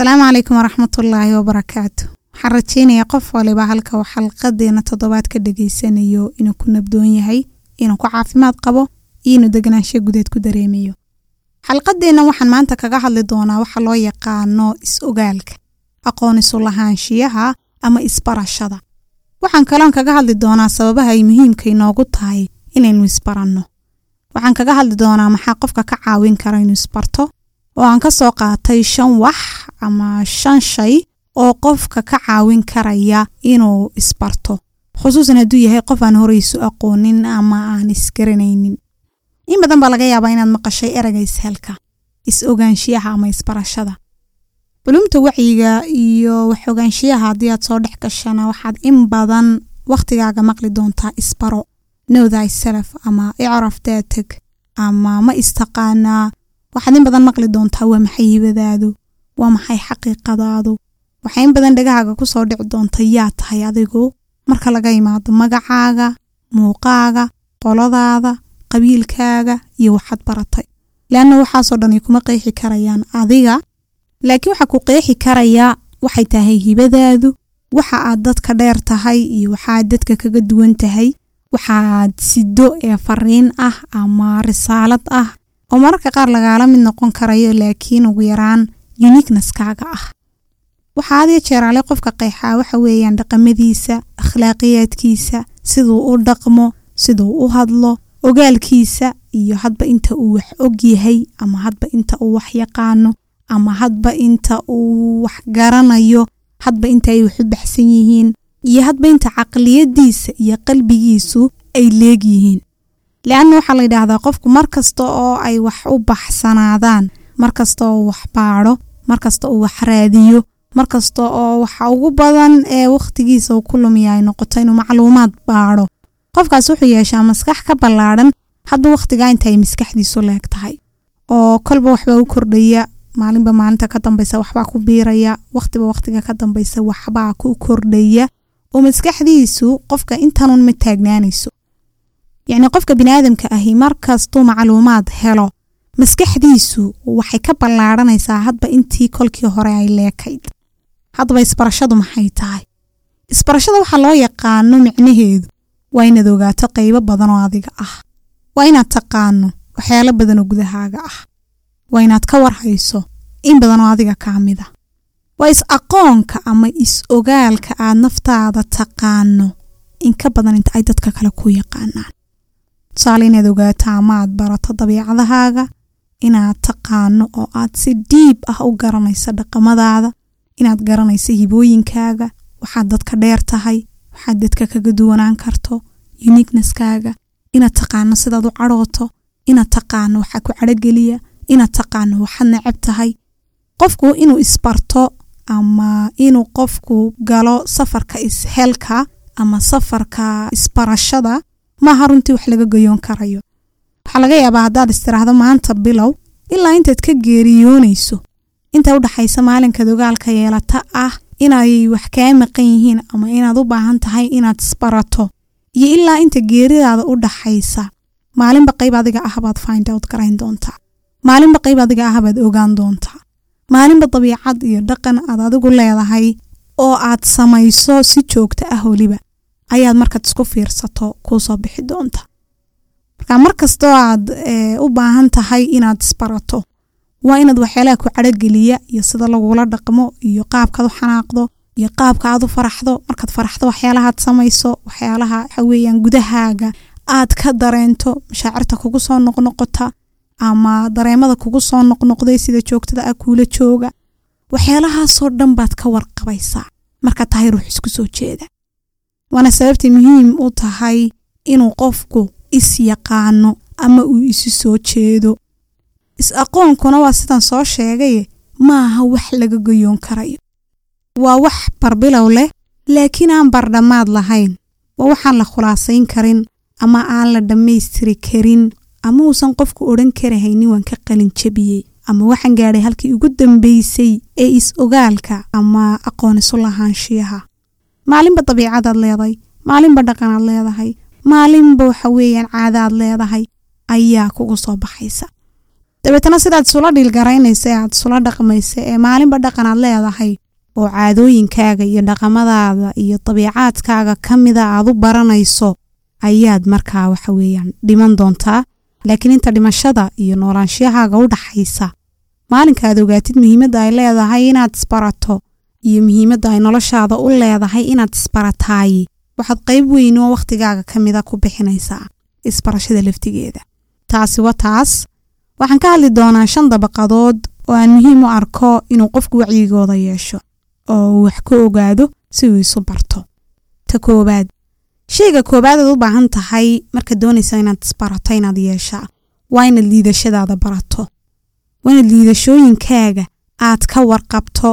asalaamu calaykum waraxmatullaahi wabarakaatu waxaan rajeynayaa qof waliba halka uu xalqadeena toddobaad ka dhageysanayo inuu ku nabdoon yahay inuu ku caafimaad qabo iyo inuu deganaansho gudeed ku dareemayo. Xalqadeenna waxaan maanta kaga hadli doonaa waxa loo yaqaano is-ogaalka aqoon isu lahaanshiyaha ama isbarashada. Waxaan kaloon kaga hadli doonaa sababaha ay muhiimka inoogu tahay inaynu isbaranno. Waxaan kaga hadli doonaa maxaa qofka ka caawin kara inuu isbarto oo aan ka soo qaatay shan wax ama shan shay oo qofka ka caawin karaya inuu isbarto. Khusuusan hadduu yahay qof aan horeysu aqoonin ama aan isgaranaynin. In badan baa laga yaabaa inaad maqashay ereyga ishelka is-ogaanshiyaha ama isbarashada. Culumta wacyiga iyo wax-ogaanshiyaha haddii aad soo dhex gashana waxaad in badan wakhtigaaga maqli doontaa isbaro. Know thyself ama icraf daatag ama ma istaqaanaa waxaad in badan maqli doontaa waa maxay hibadaadu? Waa maxay xaqiiqadaadu? Waxaa in badan dhegahaaga ku soo dhici doonta yaa tahay adigu? Marka laga imaado magacaaga muuqaaga qoladaada qabiilkaaga iyo waxaad baratay. Leanna waxaasoo dhan kuma qeexi karayaan adiga. Laakiin waxaa ku qeexi karayaa waxay tahay hibadaadu. Waxa aad dadka dheer tahay iyo waxaad dadka kaga duwan tahay. Waxaad sido ee fariin ah ama risaalad ah oo mararka qaar lagaala mid noqon karayo laakiin ugu yaraan uniqneskaaga ah. Waxaa adiyo jeeraale qofka qeexaa waxa weeyaan dhaqamadiisa akhlaaqiyaadkiisa siduu u dhaqmo siduu u hadlo ogaalkiisa iyo hadba inta uu wax og yahay ama hadba inta uu wax yaqaano ama hadba inta uu wax garanayo hadba inta ay wax u baxsan yihiin iyo hadba inta caqliyadiisa iyo qalbigiisu ay leegyihiin leanna waxaa la yidhaahdaa qofku mar kasta oo ay wax u baxsanaadaan mar kasta oo wax baadho mar kasta uu wax raadiyo mar kasta oo waxa ugu badan ee wakhtigiisa uu ku lumiya ay noqoto inuu macluumaad baadho. Qofkaas wuxuu yeeshaa maskax ka ballaadhan hadba wakhtigaa inta maskaxdiisu leeg tahay oo kolba waxbaa u kordhaya maalinba maalinta ka dambaysa waxbaa ku biiraya wakhtiba wakhtiga ka dambaysa waxbaa ku kordhaya. Oo maskaxdiisu qofka intanun ma taagnaanayso yacni qofka biniaadamka ahi markastuu macluumaad helo maskaxdiisu waxay ka ballaadhanaysaa hadba intii kolkii hore ay leekayd. Haddaba isbarashadu maxay tahay? Isbarashada waxaa loo yaqaano micnaheedu waa inaad ogaato qaybo badan oo adiga ah. Waa inaad taqaano waxyaalo badan oo gudahaaga ah. Waa inaad ka warhayso in badan oo adiga kaa mid a waa is-aqoonka ama is-ogaalka aad naftaada taqaano in ka badan inta ay dadka kale ku yaqaanaan tusaale inaad ogaato ama aad barato dabiicadahaaga. Inaad taqaano oo aad si diib ah u garanayso dhaqamadaada. Inaad garanayso hibooyinkaaga. Waxaad dadka dheer tahay. Waxaad dadka kaga duwanaan karto uniqneskaaga inaad taqaano sidaad u cadhooto. Inaad taqaano waxaa ku cadhogeliya inaad taqaano waxaad necab tahay. Qofku inuu isbarto ama inuu qofku galo safarka ishelka ama safarka isbarashada maaha runtii wax laga goyoon karayo. Waxaa laga yaabaa haddaad istiraahdo maanta bilow ilaa intaad ka geeriyoonayso. Inta u dhaxaysa maalinkaad ogaalka yeelata ah inay wax kaa maqan yihiin ama inaad u baahan tahay inaad isbarato iyo ilaa inta geeridaada u dhaxaysa maalinba qayb adiga ah baad find out garayn doontaa. Maalinba qayb adiga ah baad ogaan doontaa. Maalinba dabiicad iyo dhaqan aad adigu leedahay oo aad samayso si joogto ah weliba ayaad markaad isku fiirsato kuu soo bixi doonta. Marka mar kastoo aad u baahan tahay inaad isbarato waa inaad waxyaalaha ku cadhogeliya iyo sida lagula dhaqmo iyo qaabkaad u xanaaqdo iyo qaabka aad u faraxdo. Markaad faraxdo waxyaalahaad samayso waxyaalaha waxa weeyaan gudahaaga aad ka dareento mashaacirta kugu soo noqnoqota ama dareemada kugu soo noqnoqday sida joogtada ah kuula jooga. Waxyaalahaasoo dhan baad ka warqabaysaa. Markaad tahay ruux isku soo jeeda waana sababtay muhiim u tahay inuu qofku is yaqaano ama uu isu soo jeedo. Is-aqoonkuna waa sidaan soo sheegaye maaha wax laga goyoon karayo. Waa wax barbilow leh laakiin aan bardhammaad lahayn. Waa waxaan la khulaasayn karin ama aan la dhammaystiri karin ama uusan qofku odhan karahaynin waan ka qalin jabiyey ama waxaan gaadhay halkii ugu dambaysay ee is-ogaalka ama aqoon isu lahaanshiyaha maalinba dabiicadaad leedahay maalinba dhaqanaad leedahay maalinba waxa weeyaan caadaad leedahay ayaa kugu soo baxaysa. Dabeetana sidaad isula dhiilgaraynaysa ee aad isula dhaqmaysa ee maalinba dhaqan aad leedahay oo caadooyinkaaga iyo dhaqamadaada iyo dabiicaadkaaga ka mida aad u baranayso ayaad markaa waxa weeyaan dhiman doontaa. Laakiin inta dhimashada iyo noolaanshiyahaaga u dhaxaysa maalinka aad ogaatid muhiimadda ay leedahay inaad isbarato iyo muhiimadda ay noloshaada u leedahay inaad isbarataay waxaad qayb weyn oo wakhtigaaga ka mida ku bixinaysaa isbarashada laftigeeda. Taasi wa taas. Waxaan ka hadli doonaa shan dabaqadood oo aan muhiim u arko inuu qofku wacyigooda yeesho oo uu wax ka ogaado si uu isu barto. Ta koowaad shayga koowaad aad u baahan tahay markaad doonaysa inaad isbarato inaad yeeshaa waa inaad liidashadaada barato. Waa inaad liidashooyinkaaga aad ka warqabto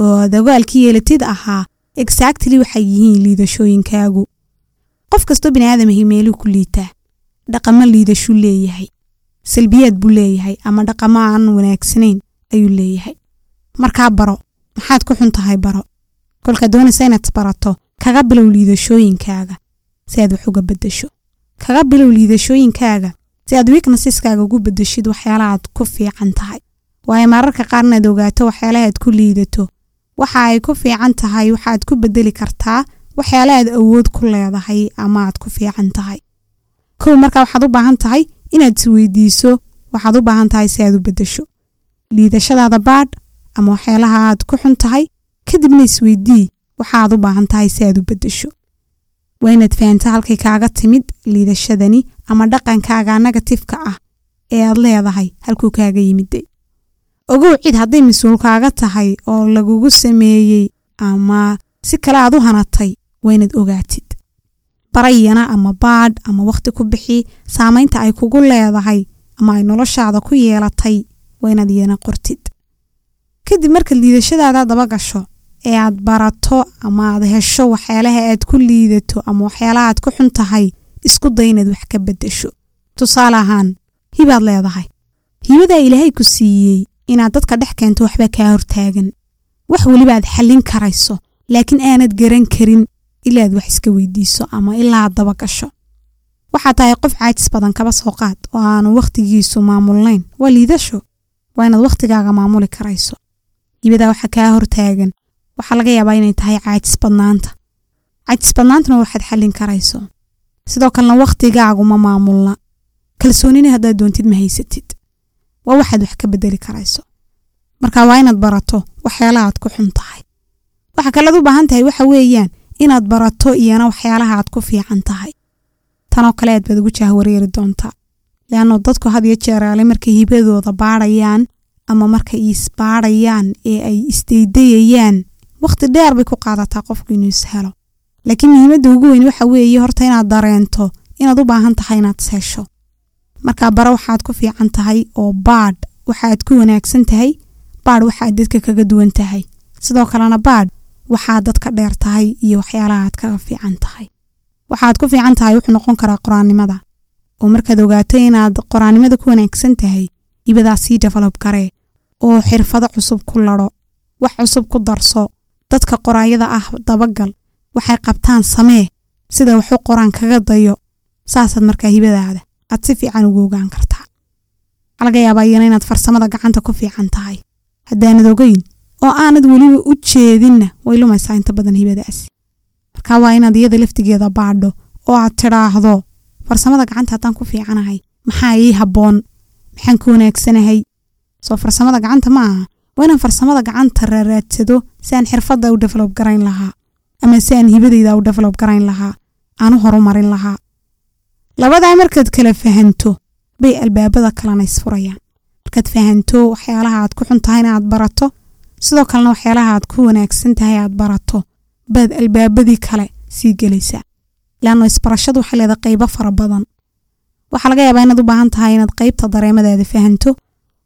oo aad ogaalki yeelatid ahaa exactly waxay yihiin liidashooyinkaagu. Qof kastoo bini aadamahi meeluu ku liitaa dhaqamo liidashuu leeyahay salbiyaad buu leeyahay ama dhaqamo aan wanaagsanayn ayuu leeyahay. Markaa baro maxaad ku xun tahay baro? Kolkaad doonaysa inaad isbarato kaga bilow liidashooyinkaaga si aad wax uga bedesho kaga bilow liidashooyinkaaga si aad weaknesseskaga ugu bedeshid waxyaalaha aad ku fiican tahay. Waayo mararka qaar inaad ogaato waxyaalaha ku liidato waxa ay ku fiican tahay waxaad ku bedeli kartaa waxyaala aad awood ku leedahay ama aad ku fiican tahay. Kow markaa waxaad u baahan tahay inaad isweydiiso waxaad u baahan tahay si aad u bedesho liidashadaada baadh ama waxyaalaha aad ku xun tahay. Kadibna isweydii waxaaad u baahan tahay si aad u bedesho waa inaad fahamta halkay kaaga timid liidashadani ama dhaqankaaga negatifka ah ee aad leedahay halkuu kaaga yimiday ogow cid hadday mas'uul kaaga tahay oo lagugu sameeyey ama si kale aad u hanatay waa inaad ogaatid. Barayana ama baadh ama wakhti ku bixi saamaynta ay kugu leedahay ama ay noloshaada ku yeelatay waa inaad iyana qortid. Kadib markaad liidashadaada daba gasho ee aad barato ama aad hesho waxyaalaha aad ku liidato ama waxyaalaha aad ku xun tahay isku day inaad wax ka bedesho tusaale ahaan hibaad leedahay. Hibadaa ilaahay ku siiyey inaad dadka dhex keento waxba kaa hortaagan. Wax weliba aad xallin karayso laakiin aanad garan karin ilaa aad wax iska weydiiso ama ilaa aad daba gasho. Waxaa tahay qof caajis badan kaba soo qaad oo aanu wakhtigiisu maamulnayn. Waa liidasho waa inaad wakhtigaaga maamuli karayso. Hibadaa waxa kaa hortaagan waxaa laga yaabaa inay tahay caajis badnaanta. Caajis badnaantuna waxaad xallin karayso. Sidoo kalena wakhtigaagu ma maamulna. Kalsoonina haddaad doontid ma haysatid waa waxaad wax ka bedeli karayso. Marka waa inaad barato waxyaalaha aad ku xun tahay. Waxa kalead u baahan tahay waxa weeyaan inaad barato iyana waxyaalaha aad ku fiican tahay. Tanoo kale aad baad ugu jahwareeri doontaa leanno dadku had iyo jeeraale markay hibadooda baadhayaan ama markay isbaadhayaan ee ay isdaydayayaan wakhti dheer bay ku qaadataa qofku inuu is helo. Laakiin muhiimadda ugu weyn waxa weeye horta inaad dareento inaad u baahan tahay inaad is hesho markaa bare waxaad ku fiican tahay oo baadh waxaad ku wanaagsan tahay baadh waxaad dadka kaga duwan tahay. Sidoo kalena baadh waxaad dadka dheer tahay iyo waxyaalaha aad kaga fiican tahay. Waxaad ku fiican tahay wuxuu noqon karaa qoraannimada oo markaad ogaato inaad qoraannimada ku wanaagsan tahay hibadaa sii develob garee oo xirfado cusub ku ladho wax cusub ku darso. Dadka qoraayada ah dabagal waxay qabtaan samee sida waxu qoraan kaga dayo saasaad markaa hibadaada aad si fiican ugu ogaan kartaa waxaa laga yaabaa iyana inaad farsamada gacanta ku fiican tahay. Haddaanad ogeyn oo aanad weliba u jeedinna way lumaysaa inta badan hibadaasi marka waa inaad iyada laftigeeda baadho oo aad tidhaahdo farsamada gacanta haddaan ku fiicanahay maxaa ii habboon? Maxaan ku wanaagsanahay? Soo farsamada gacanta ma aha. Waa inaan farsamada gacanta raaraadsado si aan xirfadda u develob garayn lahaa ama si aan hibadayda u develob garayn lahaa aan u horumarin lahaa labadaa markaad kala fahanto bay albaabada kalena isfurayaan. Markaad fahanto waxyaalaha aad ku xun tahayna aad barato sidoo kalena waxyaalaha aad ku wanaagsan tahay aad barato baad albaabadii kale sii gelaysaa. Leanno isbarashadu waxay leedahay qaybo fara badan. Waxaa laga yaabaa inaad u baahan tahay inaad qaybta dareemadaada fahanto.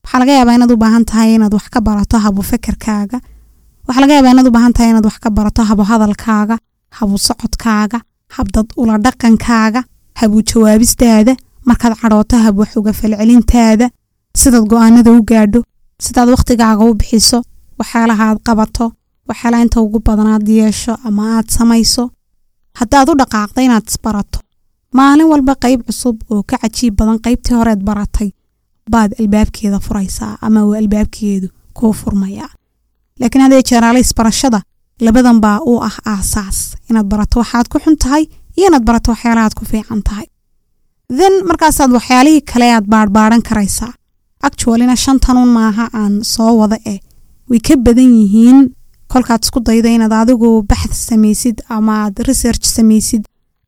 Waxaa laga yaabaa inaad u baahan tahay inaad wax ka barato habu fekerkaaga. Waxaa laga yaabaa inaad u baahan tahay inaad wax ka barato habu hadalkaaga habu socodkaaga habdad ula dhaqankaaga habu jawaabistaada markaad cadhooto hab wax uga falcelintaada. Sidaad go'aanada u gaadho. Sidaad wakhtigaaga u bixiso. Waxyaalaha aad qabato. Waxyaalaha inta ugu badan aad yeesho ama aad samayso. Haddaad u dhaqaaqda inaad isbarato. Maalin walba qayb cusub oo ka cajiib badan qaybtii horeed baratay. Baad albaabkeeda furaysaa ama uu albaabkeedu kuu furmayaa. Laakiin haddee jeeraale isbarashada labadan baa u ah aasaas. Inaad barato waxaad ku xun tahay iyo inaad barato waxyaalahaad ku fiican tahay. Then markaasaad waxyaalihii kale aad baadhbaadhan karaysaa. Actualina shantanuun maaha aan soo wada eh. Way ka badan yihiin. Kolkaad isku dayda inaad adigu baxth samaysid ama aad research samaysid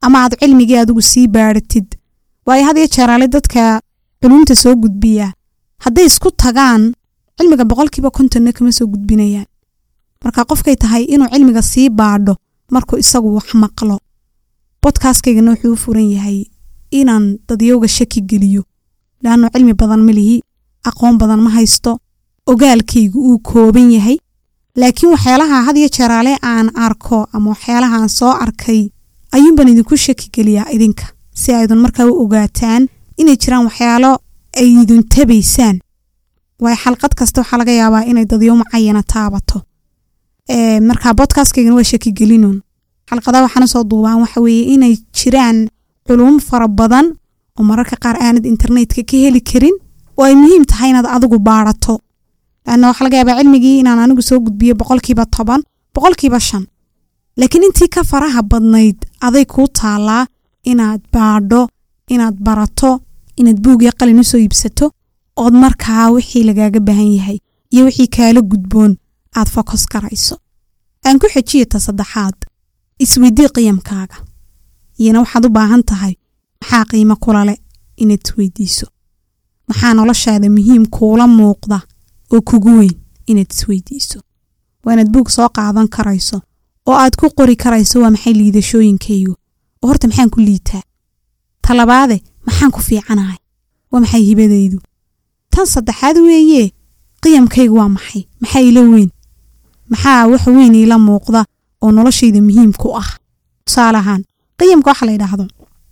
ama aad cilmigii adigu sii baadhatid waayo had iyo jeeraale dadka culumta soo gudbiya hadday isku tagaan cilmiga boqolkiiba kontonna kama soo gudbinayaan. Marka qofkay tahay inuu cilmiga sii baadho markuu isagu wax maqlo bodkaaskaygana wuxuu u furan yahay inaan dadyowga shaki geliyo. Laannu cilmi badan ma aqoon badan ma haysto ogaalkaygu uu kooban yahay. Laakiin waxyaalaha had iyo jeeraale aan arko ama waxyaalahaan soo arkay ayuunbaan idinku shaki geliyaa idinka si aydun markaa u ogaataan inay jiraan waxyaalo ay idin tabaysaan. Waayo xalqad kasta waxaa laga yaabaa inay dadyo mucayana taabato. Markaa bodkaaskaygana waa shakigelinun xalqadaha waxaana soo duubaan waxa weeye inay jiraan culum fara badan oo mararka qaar aanad internetka ka heli karin oo ay muhiim tahay inaad adigu baadhato laanna waxaa laga yaabaa cilmigii inaan anigu soo gudbiyo boqolkiiba toban boqolkiiba shan. Laakiin intii ka faraha badnayd aday kuu taallaa inaad baadho inaad barato inaad buug iyo qalin u soo iibsato ood markaa wixii lagaaga baahan yahay iyo wixii kaala gudboon aad fokos garayso aan ku xejiya saddexaad isweydii qiyamkaaga. Iyana waxaad u baahan tahay maxaa qiimo kulale inaad isweydiiso? Maxaa noloshaada muhiim kuula muuqda oo kugu weyn inaad isweydiiso? Waa inaad buug soo qaadan karayso oo aad ku qori karayso waa maxay liidashooyinkaygu oo horta maxaan ku liitaa? Talabaade maxaan ku fiicanahay? Waa maxay hibadaydu tan saddexaad weeye qiyamkaygu waa maxay? Maxaa ila weyn? Maxaa wax weyn iila muuqda oo noloshayda muhiim ku ah. Tusaale ahaan qiyamka waxa la yidhaahdo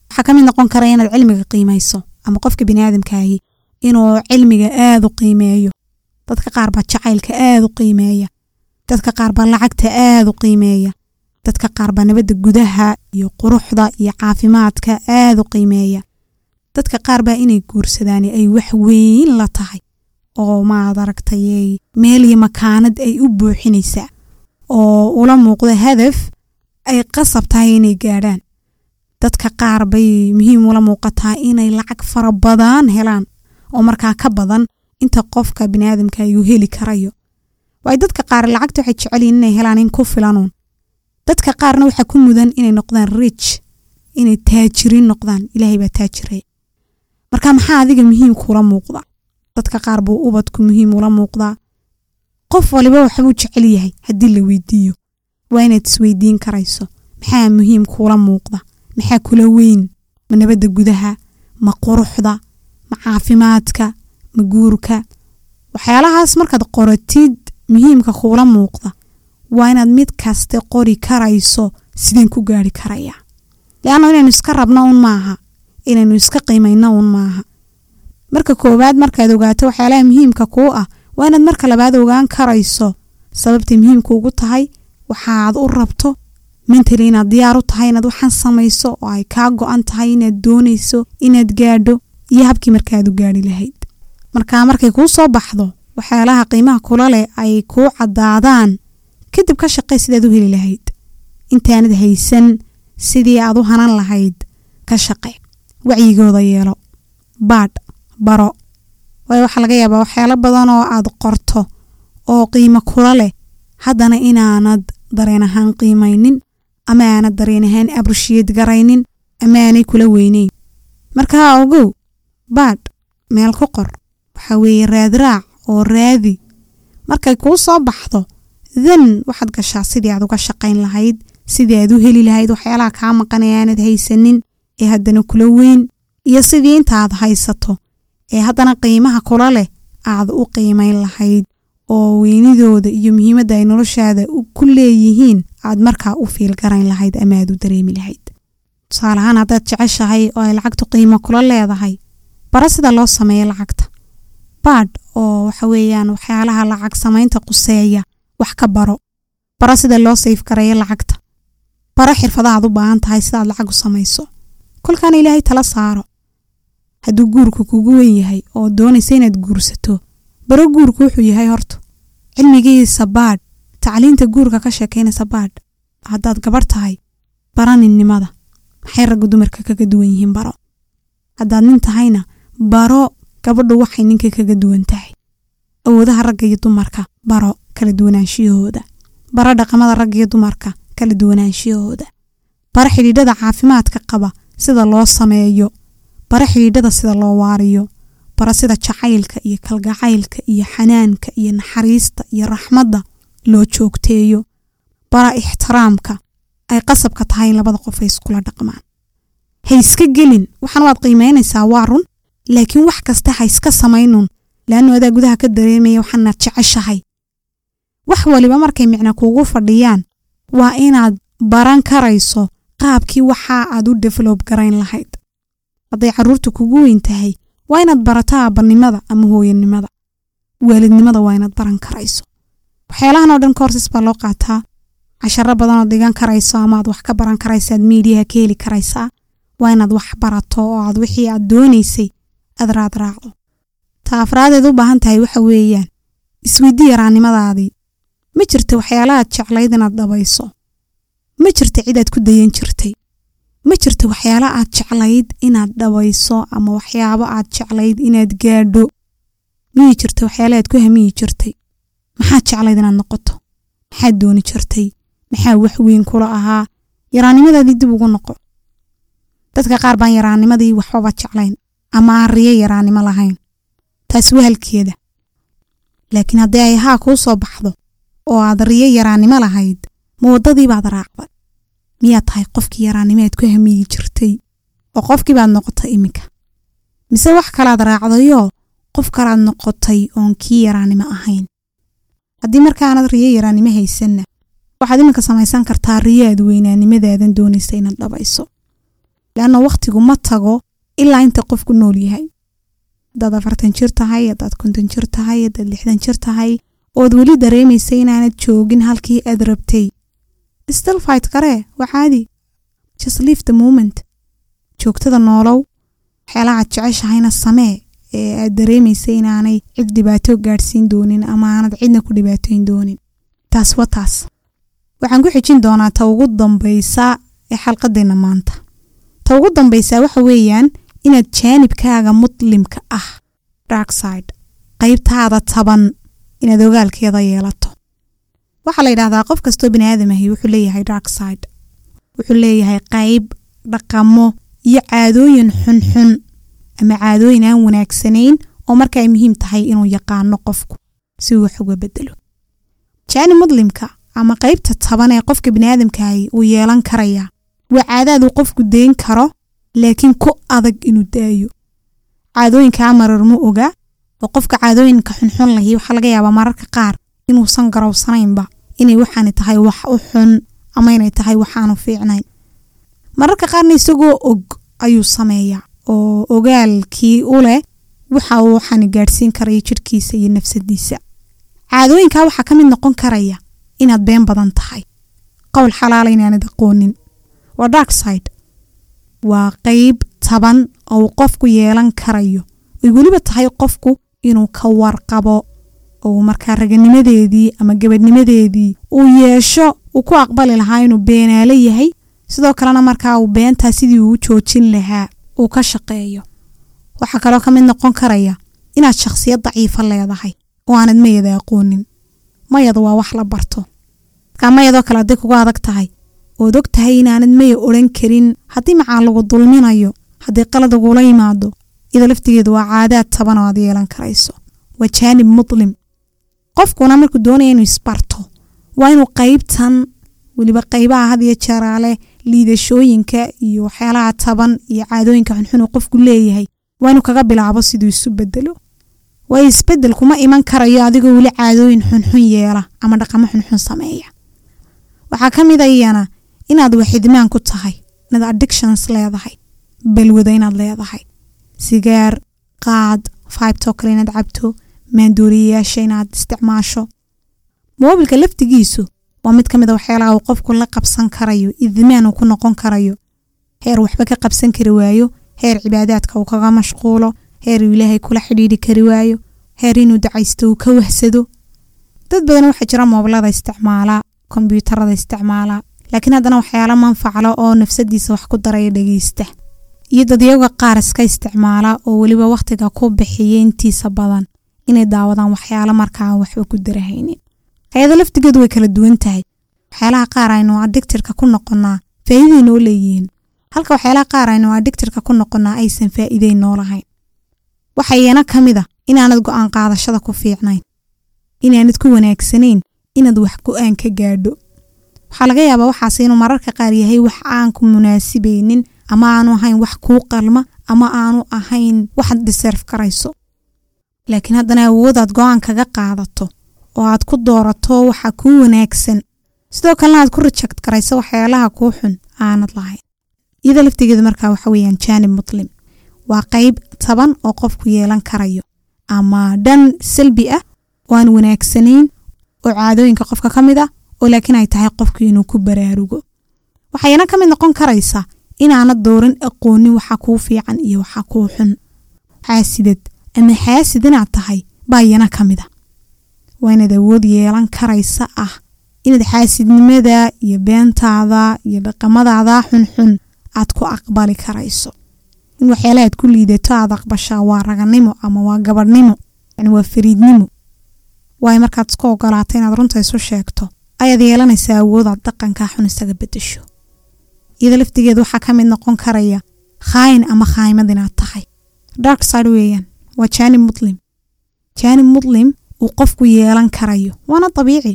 waxaa ka mid noqon kara inaad cilmiga qiimayso ama qofka biniaadamkaahi inuu cilmiga aad u qiimeeyo. Dadka qaar baa jacaylka aad u qiimeeya. Dadka qaar baa lacagta aad u qiimeeya. Dadka qaar baa nabadda gudaha iyo quruxda iyo caafimaadka aad u qiimeeya. Dadka qaar baa inay guursadaan ay wax weyn la tahay. Oo maad aragtay meel iyo makaanad ay u buuxinaysaa oo ula muuqda hadaf ay qasab tahay inay gaadhaan. Dadka qaar bay muhiim ula muuqataa inay lacag fara badan helaan oo markaa ka badan inta qofka biniaadamka ayuu heli karayo. Waayo dadka qaar lacagta waxay jecelyihin inay helaan in ku filanuun dadka qaarna waxaa ku mudan inay noqdaan rich inay taajiriin noqdaan. Ilaahay baa taajirey marka maxaa adiga muhiim kuula muuqda? Dadka qaar buu ubadku muhiim ula muuqdaa qof waliba waxbuu jecel yahay haddii la weydiiyo. Waa inaad isweydiin karayso. Maxaa muhiim kuula muuqda? Maxaa kula weyn? Ma nabadda gudaha? Ma quruxda? Ma caafimaadka? Ma guurka? Waxyaalahaas markaad qoratid muhiimka kuula muuqda. Waa inaad mid kaste qori karayso sideen ku gaari karaya. Leanno inaynu iska rabno un maaha. Inaynu iska qiimayno un maaha. Marka koowaad markaad ogaato waxyaalaha muhiimka kuu ah waa inaad marka labaad ogaan karayso. Sababtay muhiimka ugu tahay waxaad u rabto mentally inaad diyaar u tahay inaad waxaan samayso oo ay kaa go-an tahay inaad doonayso inaad gaadho iyo habkii markaad u gaari lahayd. Marka markay kuu soo baxdo waxyaalaha qiimaha kula leh ay kuu caddaadaan. Kadib ka shaqey sidaad u heli lahayd. Intaanad haysan sidii aad u hanan lahayd ka shaqe wacyigooda yeelo. Baadh baro waayo waxaa laga yaabaa waxyaalo badan oo aad qorto oo qiimo kula leh. Haddana inaanad dareen ahaan qiimaynin ama aanad dareen ahaan abrushiyeed garaynin ama aanay kula weyneyn. Markaa ogow baadh meel ku qor. Waxaa weeye raadraac oo raadi. Markay kuu soo baxdo then waxaad gashaa sidii aad uga shaqayn lahayd sidii aad u heli lahayd waxyaalaha kaa maqan ee aanad haysanin ee haddana kula weyn iyo sidii intaaad haysato ee haddana qiimaha kula leh aad u qiimayn lahayd oo weynidooda iyo muhiimadda ay noloshaada ku leeyihiin aad markaa u fiil garayn lahayd ama aad u dareemi lahayd. Tusaale ahaan haddaad jeceshahay oo ay lacagtu qiimo kula leedahay bara sida loo sameeyo lacagta. Baadh oo waxa weeyaan waxyaalaha lacag samaynta quseeya wax ka baro. Bara sida loo sayf gareeyo lacagta. Bara xirfadahaad u baahan tahay sidaad lacag u samayso. Kolkaana ilaahay tala saaro hadduu guurku kugu wen yahay oo doonaysa inaad guursato baro guurku wuxuu yahay horta. Cilmigiisa baadh tacliinta guurka ka sheekaynaysa baadh haddaad gabarh tahay bara ninnimada maxay ragga dumarka kaga duwan yihiin baro? Haddaad nin tahayna baro gabadhu waxay ninka kaga duwan tahay. Awoodaha ragga iyo dumarka baro kala duwanaanshiyahooda bara dhaqamada ragga iyo dumarka kala duwanaanshiyahooda bara xidhiidhada caafimaadka qaba sida loo sameeyo bara xidhiidhada sida loo waariyo bara sida jacaylka iyo kalgacaylka iyo xanaanka iyo naxariista iyo raxmadda loo joogteeyo bara ixtiraamka ay qasabka tahay in labada qof ay iskula dhaqmaan. Ha iska gelin waxaan waad qiimaynaysaa waa run laakiin wax kasta ha iska samaynun laannu adaa gudaha ka dareemaya waxaanaad jeceshahay. Wax waliba markay micna kuugu fadhiyaan waa inaad baran karayso qaabkii waxa aad u develob garayn lahayd hadday carruurta kugu weyn tahay waa inaad barato aabanimada ama hooyanimada waalidnimada waa inaad baran karayso. Waxyaalahan oo dhan courses baa loo qaataa. Casharo badan oo dhigan karayso ama aad wax ka baran karaysaad miidiyaha ka heli karaysaa waa inaad wax barato oo aad wixii aad doonaysay aad raacdo. Ta afraadeed u baahan tahay waxa weeyaan isweydii yaraannimadaadii ma jirta waxyaalahaad jeclayd inaad dhabayso? Ma jirta cid aad ku dayan jirtay ma jirta waxyaala aad jeclayd inaad dhabayso ama waxyaabo aad jeclayd inaad gaadho? Miyi jirta waxyaala aad ku hamiyi jirtay? Maxaad jeclayd inaad noqoto? Maxaad dooni jirtay? Maxaa wax weyn kula ahaa? Yaraannimadaadii dib ugu noqo. Dadka qaar baan yaraannimadii waxbaba jeclayn ama aan riyo yaraannimo lahayn. Taas wahalkeeda laakiin haddii ay haa kuu soo baxdo oo aad riyo yaraannimo lahayd ma waddadii baad raacday miyaad tahay qofkii yaraannimo aad ku hamiyi jirtay oo qofkii baad noqotay iminka? Mise wax kalaad raacdayoo qof kalaad noqotay oon kii yaraannimo ahayn? Haddii markaanad riyo yaraannimo haysanna waxaad iminka samaysan kartaa riyo aad weynaanimadaadan doonaysa inaad dhabayso. Leanna wakhtigu ma tago ilaa inta qofku nool yahay. Haddaad afartan jir tahay haddaad konton jir tahay haddaad lixdan jir tahay ood weli dareemaysa inaanad joogin halkii aad rabtay still fight karee waa caadi leave the moment. Joogtada noolow. Waxyaalaha aad jeceshahayna samee. Ee aad dareemaysa inaanay cid dhibaato gaadhsiin doonin ama aanad cidna ku dhibaatoyn doonin. Taas waa taas. Waxaan ku xijin doonaa ta ugu dambaysa ee xalqadeenna maanta. Ta ugu dambaysa waxa weeyaan inaad jaanibkaaga muslimka ah. Dark side. Qaybtaada taban. Inaad ogaalkeeda yeelato waxaa la yidhahdaa qof kastoo bini aadamahi wuxuu leeyahay dark side. Wuxuu leeyahay qayb dhaqamo iyo caadooyin xunxun ama caadooyin aan wanaagsanayn oo marka ay muhiim tahay inuu yaqaano qofku si uu wax uga bedelo jaanib muslimka ama qaybta taban ee qofka biniaadamkahi uu yeelan karaya waa caadaad uu qofku dayn karo laakiin ku adag inuu daayo. Caadooyinkaa marar mu oga oo qofka caadooyinka xunxun lahi waxaa laga yaabaa mararka qaar inuusan garowsanaynba inay waxaani tahay wax u xun ama inay tahay waxaanu fiicnayn mararka qaarna isagoo og ayuu sameeyaa oo ogaalkii u leh waxa uu waxaani gaadhsiin karaya jidhkiisa iyo nafsadiisa. Caadooyinkaa waxaa ka mid noqon karaya inaad been badan tahay. Qowl xalaala inaanad aqoonin. Waa dark side. Waa qeyb taban oo uu qofku yeelan karayo. Ay weliba tahay qofku inuu ka warqabo oo markaa raganimadeedii ama gabadhnimadeedii uu yeesho uu ku aqbali lahaa inuu beenaalo yahay sidoo kalena markaa uu beentaa sidii uu joojin lahaa uu ka shaqeeyo. Waxaa kaloo ka mid noqon karaya inaad shakhsiyad daciifa leedahay oo aanad mayada aqoonin. Mayada waa wax la barto. Markaa mayadoo kale hadday kuga adag tahay ood og tahay inaanad maya odhan karin. Haddii macaa lagu dulminayo haddii qalad ugula yimaado iyadoo laftigeedu waa caadaad taban oo aad yeelan karayso. Waa jaanib muslim qofkuna markuu doonaya inuu isbarto waa inuu qaybtan weliba qaybaha had jeeraale liidashooyinka iyo waxyaalaha taban iyo caadooyinka xunxun qofku leeyahay waa inuu kaga bilaabo siduu isu bedelo waayo isbeddel kuma iman karayo adigoo weli caadooyin xunxun yeela ama dhaqamo xunxun sameeya. Waxaa ka mid a iyana inaad waxidmaan ku tahay inaad addictions leedahay balwada inaad leedahay sigaar qaad faybtoo inaad cabto maandooriyayaasha inaad isticmaasho. Moobilka laftigiisu waa mid ka mid a waxyaalaha uu qofku la qabsan karayo idmaan uu ku noqon karayo. Heer waxba ka qabsan kari waayo heer cibaadaadka uu kaga mashquulo heer uu ilaahay kula xidhiidhi kari waayo heer inuu dacaysto uu ka wahsado. Dad badan waxaa jira moobilada isticmaala kombyuutarada isticmaala laakiin haddana waxyaalo manfaclo oo nafsadiisa wax ku daraya dhegeysta iyo dadyaga qaar iska isticmaala oo weliba wakhtiga ku bixiya intiisa badan inay daawadaan waxyaalo markaa waxba ku darahaynin. Hay'ada laftigeedu way kala duwan tahay. Waxyaalaha qaar aynu adigtirka ku noqonaa faa'iiday noo leeyihiin. Halka waxyaalaha qaar aynu adigtirka ku noqonaa aysan faa'iiday noo lahayn. Waxaa iyana ka mid a inaanad go'aan qaadashada ku fiicnayn. Inaanad ku wanaagsanayn. Inaad wax go'aan ka gaadho. Waxaa laga yaabaa waxaas inuu mararka qaar yahay wax aan ku munaasibaynin ama aanu ahayn wax kuu qalma. Ama aanu ahayn waxaad dhiserf karayso laakiin haddana awoodaad go'aan kaga qaadato oo aad ku doorato waxa kuu wanaagsan. Sidoo kalena aad ku reject karayso waxyaalaha kuu xun aanad lahayn. Iyada laftigeeda markaa waxa weeyaan jaanib muslim. Waa qayb taban oo qofku yeelan karayo. Ama dhan salbi ah oo aan wanaagsanayn oo caadooyinka qofka ka mid ah oo laakiin ay tahay qofku inuu ku baraarugo. Waxayna ka mid noqon karaysaa inaanad doorin aqoonin waxa kuu fiican iyo waxa kuu xun. Xaasidad ama xaasid inaad tahay baa iyana ka mid a. Waa inaad awood yeelan karaysa ah inaad xaasidnimada iyo beentaada iyo dhaqamadaada xunxun aad ku aqbali karayso. In waxyaala aad ku liidato aad aqbashaa waa raganimo ama waa gabadhnimo yani waa fariidnimo. Waayo markaad isku ogolaato inaad runta isu sheegto ayaad yeelanaysaa awoodaad dhaqankaa xun isaga bedesho iyada laftigeeda waxaa ka mid noqon karaya khaayin ama khaymad inaad tahay. Dark side weeyaan waa jaanib muslim jaanib muslim uu qofku yeelan karayo. Waana dabiici.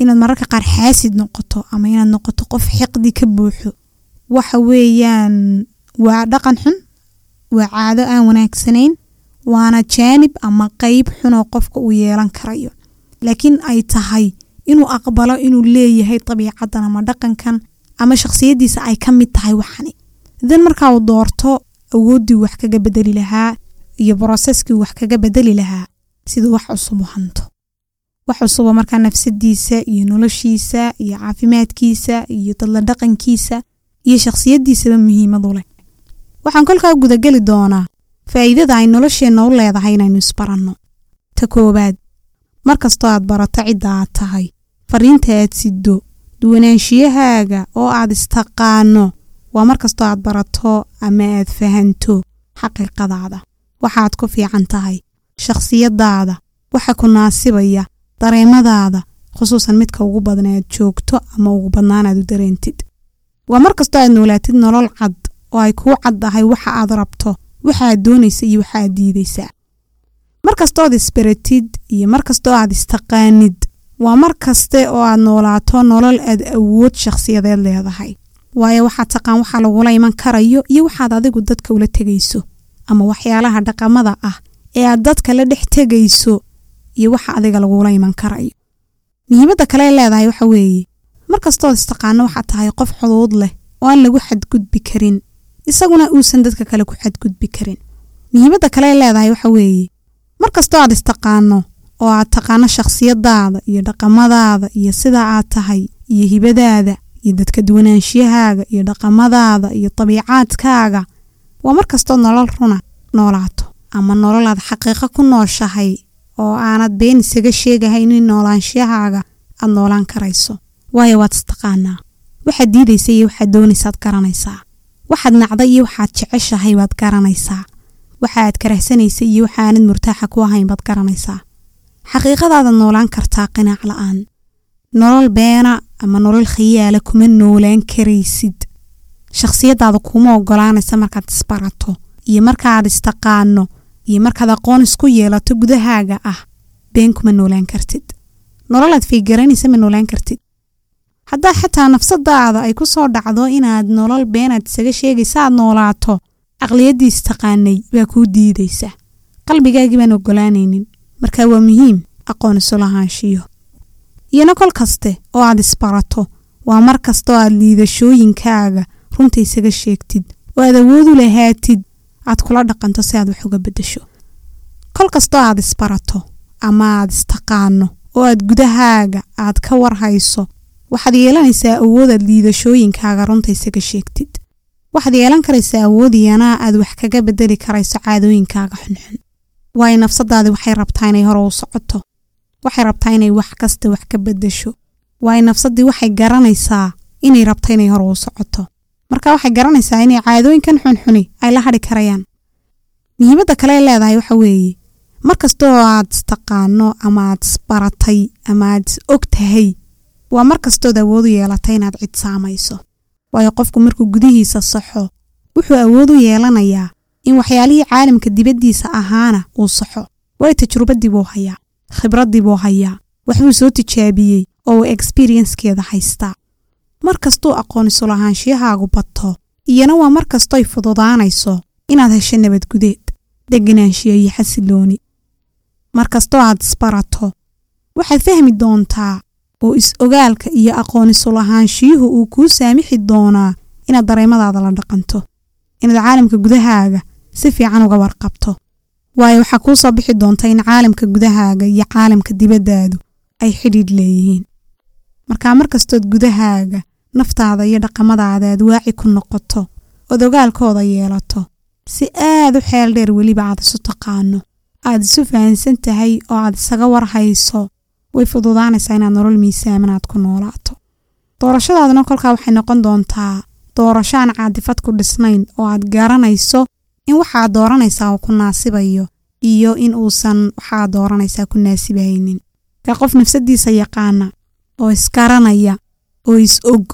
Inaad mararka qaar xaasid noqoto ama inaad noqoto qof xiqdi ka buuxo. Waxa weeyaan waa dhaqan xun waa caado aan wanaagsanayn waana jaanib ama qeyb xun oo qofka uu yeelan karayo. Laakiin ay tahay inuu aqbalo inuu leeyahay dabiicadan ama dhaqankan ama shakhsiyadiisa ay ka mid tahay waxani. Idan markaa uu doorto awooddii wax kaga bedeli lahaa iyo broseskii wax kaga bedeli lahaa siduu wax cusub u hanto. Wax cusubo markaa nafsadiisa iyo noloshiisa iyo caafimaadkiisa iyo dadla dhaqankiisa iyo shakhsiyadiisaba muhiimadu leh. Waxaan kolkaa gudageli doonaa faa'iidada ay nolosheenna u leedahay inaynu isbaranno. Ta koowaad mar kastoo aad barato cidda aad tahay fariinta aad siddo duwanaanshiyahaaga oo aad istaqaano waa mar kastoo aad barato ama aad fahanto xaqiiqadaada waxaad ku fiican tahay. Shakhsiyadaada waxa ku naasibaya dareemadaada khusuusan midka ugu badan aad joogto ama ugu badnaan aad u dareentid. Waa mar kastoo aad noolaatid nolol cad oo ay kuu caddahay waxa aad rabto waxa aad doonaysa iyo waxa aad diidaysaa mar kastood isbaratid iyo mar kastoo aad istaqaanid waa mar kaste oo aad noolaato nolol aad awood shakhsiyadeed leedahay. Waayo waxaad taqaan waxa lagula iman karayo iyo waxaad adigu dadka ula tegayso ama waxyaalaha dhaqamada ah ee aad dadka la dhex tegayso iyo waxa adiga lagula iman karayo. Muhiimadda kale leedahay waxa weeye mar kastood istaqaano waxaad tahay qof xuduud leh oo aan lagu xadgudbi karin isaguna uusan dadka kale ku xadgudbi karin. Muhiimadda kale leedahay waxa weeye mar kastoo aad istaqaano oo aad taqaano shakhsiyadaada iyo dhaqamadaada iyo sidaa aad tahay iyo hibadaada iyo dadka duwanaanshiyahaaga iyo dhaqamadaada iyo dabiicaadkaaga waa mar kastoo nolol runa noolaato ama nolol aad xaqiiqo ku nooshahay oo aanad been isaga sheegahaynin noolaanshiyahaaga aad noolaan karayso. Waayo waad istaqaanaa. Waxaad diidaysa iyo waxaad doonaysaad garanaysaa. Waxaad nacda iyo waxaad jeceshahay baad garanaysaa. Waxa aad karahsanaysa iyo waxa aanad murtaaxa ku ahayn baad garanaysaa. Xaqiiqadaada noolaan kartaa qinaac la'aan. Nolol beena ama nolol khayaala kuma noolaan karaysid shakhsiyadaada kuma ogolaanaysa markaad isbarato iyo markaaad istaqaano iyo markaad aqoon isku yeelato gudahaaga ah. Been kuma noolaan kartid. Nololaad fiigaranaysa ma noolaan kartid. Haddaa xitaa nafsadaada ay ku soo dhacdo inaad nolol beenaad isaga sheegaysa aad noolaato caqliyadiis taqaanay baa kuu diidaysa. Qalbigaagii baan ogolaanaynin marka waa muhiim aqoon isu lahaanshiyo. Iyona kol kaste oo aad isbarato waa mar kastoo aad liidashooyinkaaga runta isaga sheegtid oo aad awoodu lahaatid aad kula dhaqanto si aad wax uga beddesho. Kol kastoo aad isbarato ama aad istaqaano oo aad gudahaaga aad ka warhayso waxaad yeelanaysaa awoodaad liidashooyinkaaga runta isaga sheegtid. Waxaad yeelan karaysaa awoodiyana aad wax kaga bedeli karayso caadooyinkaaga xunxun. Waayo nafsadaadi waxay rabtaa inay hore u socoto waxay rabtaa inay wax kasta wax ka bedesho waayo nafsadii waxay garanaysaa inay rabto inay hore u socoto marka waxay garanaysaa inay caadooyinkan xunxuni ay la hadhi karayaan. Muhiimadda kale ay leedahay waxa weeye mar kastoo aad istaqaano ama aad isbaratay ama aad is og tahay waa mar kastood awood u yeelatay inaad cid saamayso. Waayo qofku markuu gudihiisa saxo wuxuu awood u yeelanayaa in waxyaalihii caalamka dibaddiisa ahaana uu saxo waayo tajrubadii hayaa khibraddii buu hayaa waxbuu soo tijaabiyey oo uu experienckeeda haystaa mar kastuu aqoonisu lahaanshiyahaagu bato iyana waa mar kastoy fududaanayso inaad hesho nabadgudeed deganaanshiyo iyo xasilooni. Mar kastoo aad isbarato waxaad fahmi doontaa oo is-ogaalka iyo aqoonisu lahaanshiyuhu uu kuu saamixi doonaa inaad dareemadaada la dhaqanto inaad caalamka gudahaaga si fiican uga warqabto. Waayo waxaa kuu soo bixi doonta in caalamka gudahaaga iyo caalamka dibaddaadu ay xidhiidh leeyihiin. Markaa mar kastood gudahaaga naftaada iyo dhaqamadaada aad waaci ku noqoto ood ogaalkooda yeelato si aad u xeel dheer weliba aad isu taqaano. Aad isu fahansan tahay oo aad isaga warhayso way fududaanaysaa inaad nolol miisaaman aad ku noolaato. Doorashadaaduna kolkaa waxay noqon doontaa doorasho aan caadifad ku dhisnayn oo aad garanayso in waxaad dooranaysaa uu ku naasibayo iyo in uusan waxaad dooranaysaa ku naasibahaynin. Ka qof nafsadiisa yaqaana oo isgaranaya oo is og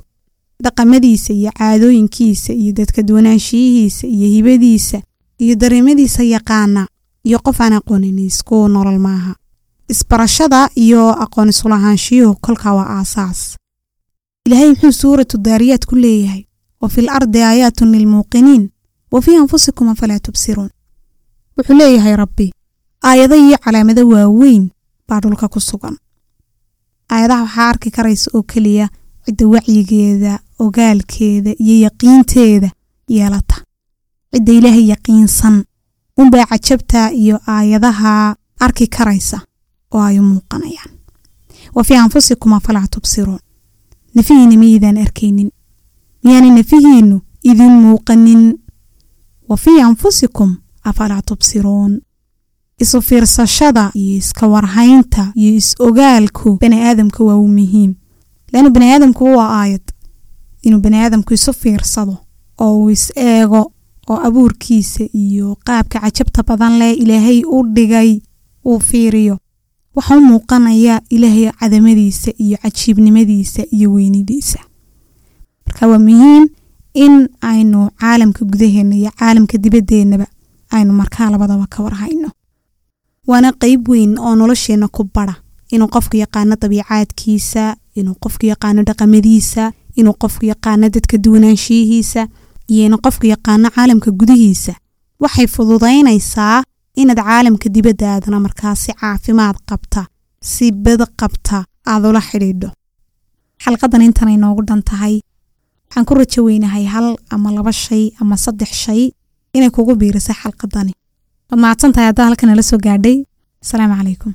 dhaqamadiisa iyo caadooyinkiisa iyo dadka duwanaanshiyihiisa iyo hibadiisa iyo dareemadiisa yaqaana iyo qof aan aqoonin isku nolol maaha. Isbarashada iyo aqoon isulahaanshiyuhu kolkaa waa aasaas. Ilaahay muxuu suuratu daariyaad ku leeyahay wa fil ardi aayaatun lilmuuqiniin wa fii anfusikum afalaa tubsiruun. Wuxuu leeyahay rabbi aayado iyo calaamado waaweyn baa dhulka ku sugan. Aayadaha waxaa arki karaysa oo keliya cidda wacyigeeda ogaalkeeda iyo yaqiinteeda yeelata. Cidda ilaahay yaqiinsan unbay cajabta iyo aayadaha arki karaysa oo ay muuqanayaan. Wa fii anfusikum afalaa tubsiruun. Nafihiinna miyaydaan arkaynin? Miyaana nafihiinnu idin muuqanin? Wa fii anfusikum afalaa tubsiruun. Isu fiirsashada iyo iska warhaynta iyo is-ogaalku bani aadamka waa u muhiim. Leannu bani aadamku waa aayad inuu bani aadamku isu fiirsado oo uu is eego oo abuurkiisa iyo qaabka cajabta badan leh ilaahay u dhigay uu fiiriyo. Waxa u muuqanaya ilaahay cadamadiisa iyo cajiibnimadiisa iyo weynidiisa. Marka waa muhiim in aynu caalamka gudaheenna iyo caalamka dibadeennaba aynu markaa labadaba ka warhayno. Waana qeyb weyn oo nolosheenna ku bara inuu qofku yaqaano dabiicaadkiisa inuu qofku yaqaano dhaqamadiisa inuu qofku yaqaano dadka duwanaanshiyihiisa iyo inuu qofku yaqaano caalamka gudihiisa. Waxay fududaynaysaa inaad caalamka dibaddaadana markaa si caafimaad qabta si bad qabta aad ula xidhiidho. Xalqadan intanay noogu dhan tahay. Waxaan ku rajo weynahay hal ama laba shay ama saddex shay inay kugu biirisay xalqadani. Waad mahadsantahay haddaa halkan nala soo gaadhay. Asalaamu calaykum